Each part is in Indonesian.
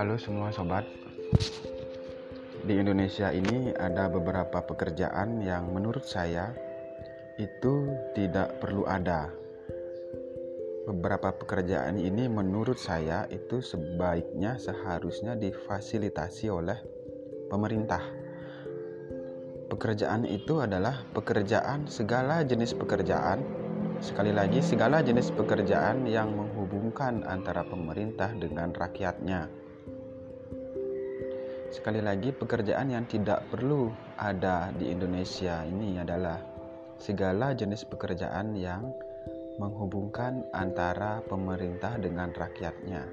Halo semua sobat. Di Indonesia ini ada beberapa pekerjaan yang menurut saya itu tidak perlu ada. Beberapa pekerjaan ini menurut saya itu sebaiknya seharusnya difasilitasi oleh pemerintah. Pekerjaan itu adalah pekerjaan segala jenis pekerjaan. Sekali lagi segala jenis pekerjaan yang menghubungkan antara pemerintah dengan rakyatnya Sekali lagi, pekerjaan yang tidak perlu ada di Indonesia ini adalah segala jenis pekerjaan yang menghubungkan antara pemerintah dengan rakyatnya.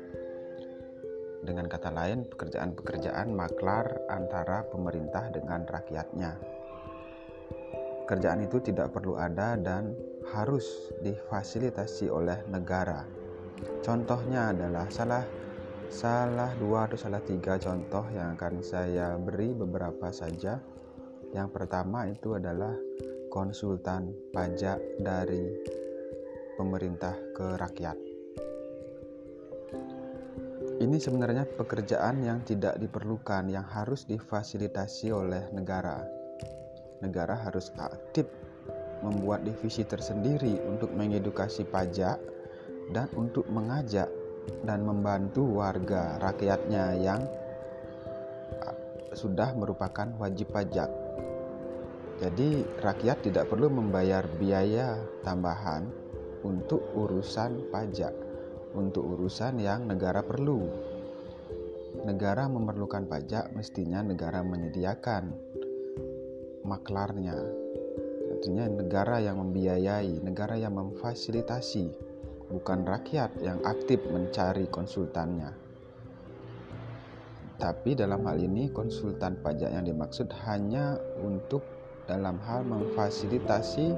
Dengan kata lain, pekerjaan-pekerjaan maklar antara pemerintah dengan rakyatnya. Pekerjaan itu tidak perlu ada dan harus difasilitasi oleh negara. Contohnya adalah salah salah dua atau salah tiga contoh yang akan saya beri beberapa saja. Yang pertama itu adalah konsultan pajak dari pemerintah ke rakyat. Ini sebenarnya pekerjaan yang tidak diperlukan, yang harus difasilitasi oleh negara. Negara harus aktif membuat divisi tersendiri untuk mengedukasi pajak dan untuk mengajak dan membantu warga rakyatnya yang sudah merupakan wajib pajak. Jadi, rakyat tidak perlu membayar biaya tambahan untuk urusan pajak, untuk urusan yang negara perlu. Negara memerlukan pajak, mestinya negara menyediakan maklarnya. Artinya, negara yang membiayai, negara yang memfasilitasi bukan rakyat yang aktif mencari konsultannya. Tapi dalam hal ini konsultan pajak yang dimaksud hanya untuk dalam hal memfasilitasi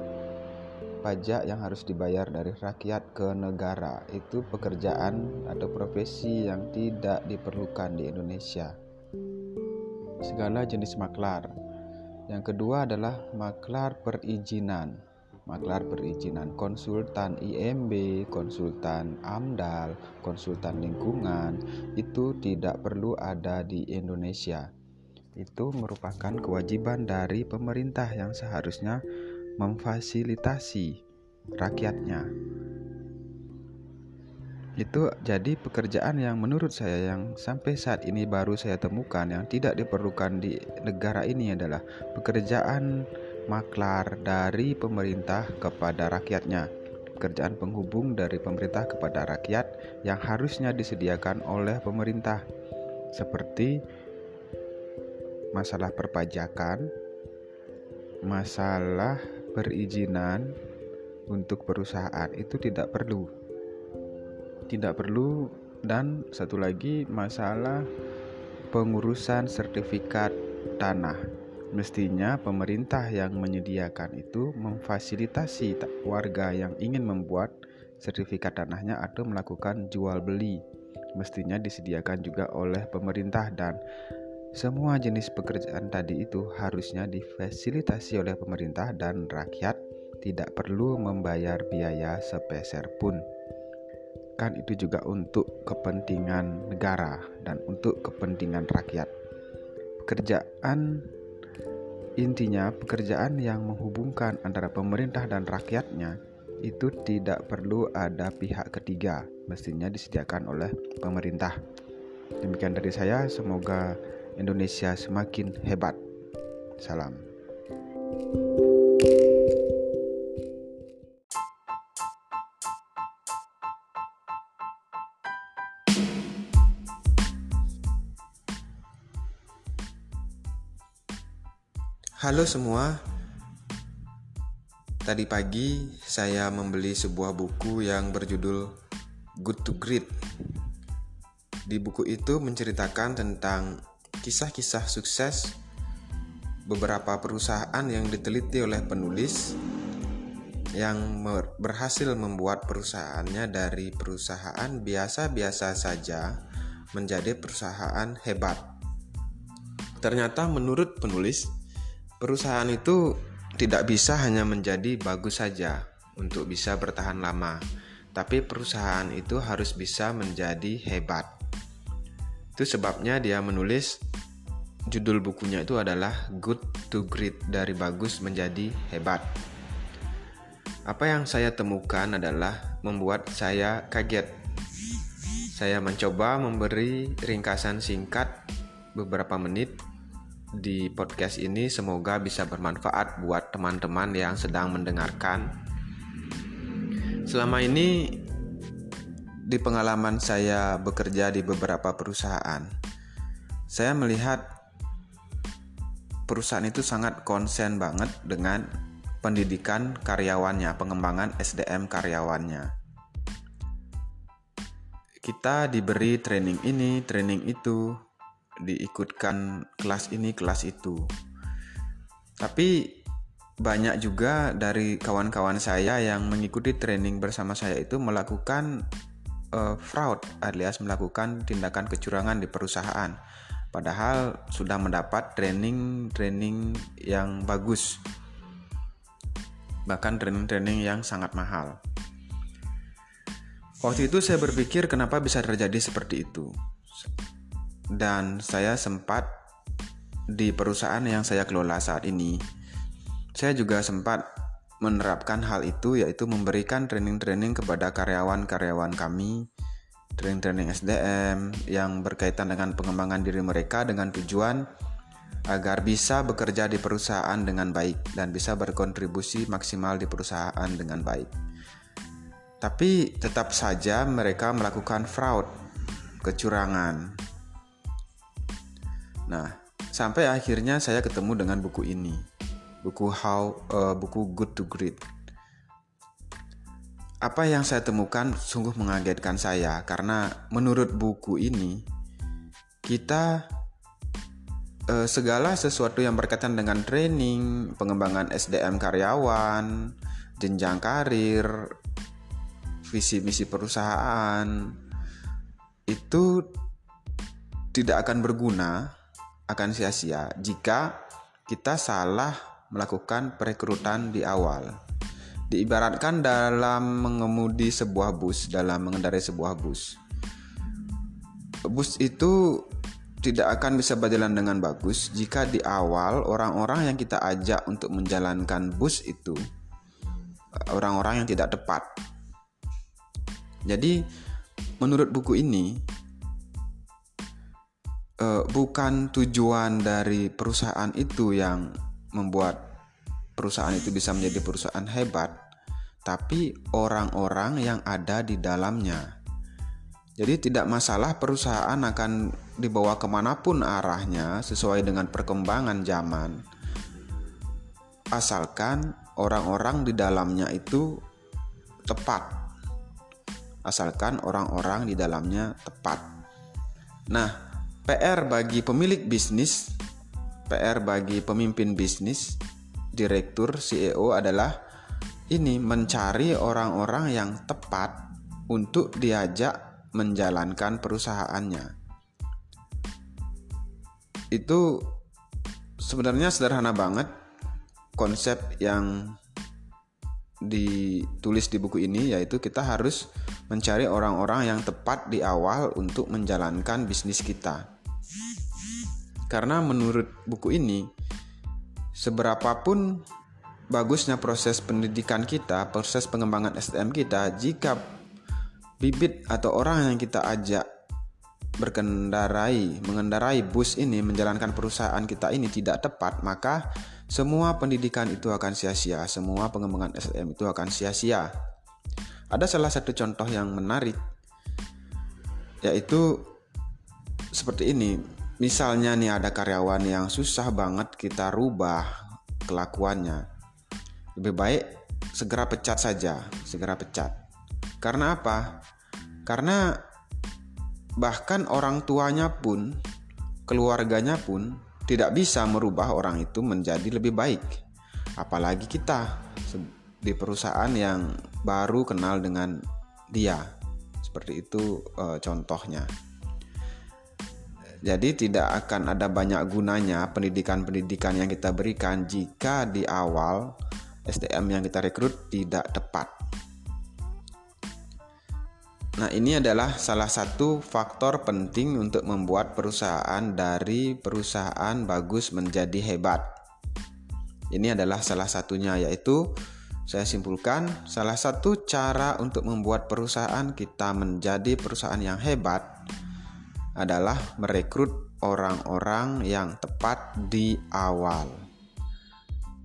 pajak yang harus dibayar dari rakyat ke negara. Itu pekerjaan atau profesi yang tidak diperlukan di Indonesia. Segala jenis maklar. Yang kedua adalah maklar perizinan maklar perizinan konsultan IMB, konsultan AMDAL, konsultan lingkungan itu tidak perlu ada di Indonesia. Itu merupakan kewajiban dari pemerintah yang seharusnya memfasilitasi rakyatnya. Itu jadi pekerjaan yang menurut saya yang sampai saat ini baru saya temukan yang tidak diperlukan di negara ini adalah pekerjaan maklar dari pemerintah kepada rakyatnya. Pekerjaan penghubung dari pemerintah kepada rakyat yang harusnya disediakan oleh pemerintah, seperti masalah perpajakan, masalah perizinan untuk perusahaan itu tidak perlu. Tidak perlu dan satu lagi masalah pengurusan sertifikat tanah Mestinya pemerintah yang menyediakan itu memfasilitasi warga yang ingin membuat sertifikat tanahnya atau melakukan jual beli. Mestinya disediakan juga oleh pemerintah dan semua jenis pekerjaan tadi itu harusnya difasilitasi oleh pemerintah dan rakyat tidak perlu membayar biaya sepeser pun. Kan itu juga untuk kepentingan negara dan untuk kepentingan rakyat. Pekerjaan Intinya, pekerjaan yang menghubungkan antara pemerintah dan rakyatnya itu tidak perlu ada pihak ketiga, mestinya disediakan oleh pemerintah. Demikian dari saya, semoga Indonesia semakin hebat. Salam. Halo semua. Tadi pagi saya membeli sebuah buku yang berjudul Good to Great. Di buku itu menceritakan tentang kisah-kisah sukses beberapa perusahaan yang diteliti oleh penulis yang berhasil membuat perusahaannya dari perusahaan biasa-biasa saja menjadi perusahaan hebat. Ternyata menurut penulis, Perusahaan itu tidak bisa hanya menjadi bagus saja untuk bisa bertahan lama, tapi perusahaan itu harus bisa menjadi hebat. Itu sebabnya dia menulis judul bukunya itu adalah Good to Great dari bagus menjadi hebat. Apa yang saya temukan adalah membuat saya kaget. Saya mencoba memberi ringkasan singkat beberapa menit di podcast ini semoga bisa bermanfaat buat teman-teman yang sedang mendengarkan. Selama ini di pengalaman saya bekerja di beberapa perusahaan, saya melihat perusahaan itu sangat konsen banget dengan pendidikan karyawannya, pengembangan SDM karyawannya. Kita diberi training ini, training itu, diikutkan kelas ini, kelas itu. Tapi banyak juga dari kawan-kawan saya yang mengikuti training bersama saya itu melakukan uh, fraud alias melakukan tindakan kecurangan di perusahaan. Padahal sudah mendapat training-training yang bagus bahkan training-training yang sangat mahal. Waktu itu saya berpikir kenapa bisa terjadi seperti itu. Dan saya sempat di perusahaan yang saya kelola saat ini, saya juga sempat menerapkan hal itu yaitu memberikan training-training kepada karyawan-karyawan kami, training-training SDM yang berkaitan dengan pengembangan diri mereka dengan tujuan agar bisa bekerja di perusahaan dengan baik dan bisa berkontribusi maksimal di perusahaan dengan baik. Tapi tetap saja mereka melakukan fraud, kecurangan. Nah, sampai akhirnya saya ketemu dengan buku ini, buku How, uh, buku Good to Great. Apa yang saya temukan sungguh mengagetkan saya karena menurut buku ini kita uh, segala sesuatu yang berkaitan dengan training, pengembangan SDM karyawan, jenjang karir, visi misi perusahaan itu tidak akan berguna, akan sia-sia jika kita salah melakukan perekrutan di awal. Diibaratkan dalam mengemudi sebuah bus, dalam mengendarai sebuah bus. Bus itu tidak akan bisa berjalan dengan bagus jika di awal orang-orang yang kita ajak untuk menjalankan bus itu orang-orang yang tidak tepat. Jadi, menurut buku ini, eh, bukan tujuan dari perusahaan itu yang membuat perusahaan itu bisa menjadi perusahaan hebat, tapi orang-orang yang ada di dalamnya. Jadi tidak masalah perusahaan akan dibawa ke mana pun arahnya sesuai dengan perkembangan zaman. Asalkan orang-orang di dalamnya itu tepat. Asalkan orang-orang di dalamnya tepat. Nah, PR bagi pemilik bisnis, PR bagi pemimpin bisnis, direktur, CEO adalah ini mencari orang-orang yang tepat untuk diajak menjalankan perusahaannya. Itu sebenarnya sederhana banget konsep yang ditulis di buku ini yaitu kita harus mencari orang-orang yang tepat di awal untuk menjalankan bisnis kita. Karena menurut buku ini seberapapun bagusnya proses pendidikan kita, proses pengembangan SDM kita jika bibit atau orang yang kita ajak berkendarai, mengendarai bus ini, menjalankan perusahaan kita ini tidak tepat, maka semua pendidikan itu akan sia-sia, semua pengembangan SDM itu akan sia-sia. Ada salah satu contoh yang menarik, yaitu seperti ini. Misalnya nih ada karyawan yang susah banget kita rubah kelakuannya. Lebih baik segera pecat saja, segera pecat. Karena apa? Karena bahkan orang tuanya pun, keluarganya pun tidak bisa merubah orang itu menjadi lebih baik. Apalagi kita di perusahaan yang baru kenal dengan dia. Seperti itu e, contohnya. Jadi tidak akan ada banyak gunanya pendidikan-pendidikan yang kita berikan jika di awal SDM yang kita rekrut tidak tepat. Nah, ini adalah salah satu faktor penting untuk membuat perusahaan dari perusahaan bagus menjadi hebat. Ini adalah salah satunya, yaitu saya simpulkan salah satu cara untuk membuat perusahaan kita menjadi perusahaan yang hebat adalah merekrut orang-orang yang tepat di awal.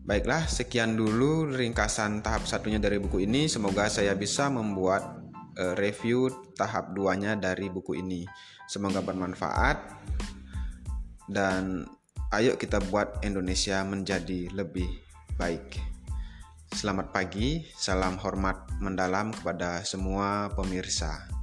Baiklah, sekian dulu ringkasan tahap satunya dari buku ini. Semoga saya bisa membuat uh, review tahap 2-nya dari buku ini. Semoga bermanfaat dan ayo kita buat Indonesia menjadi lebih baik. Selamat pagi, salam hormat mendalam kepada semua pemirsa.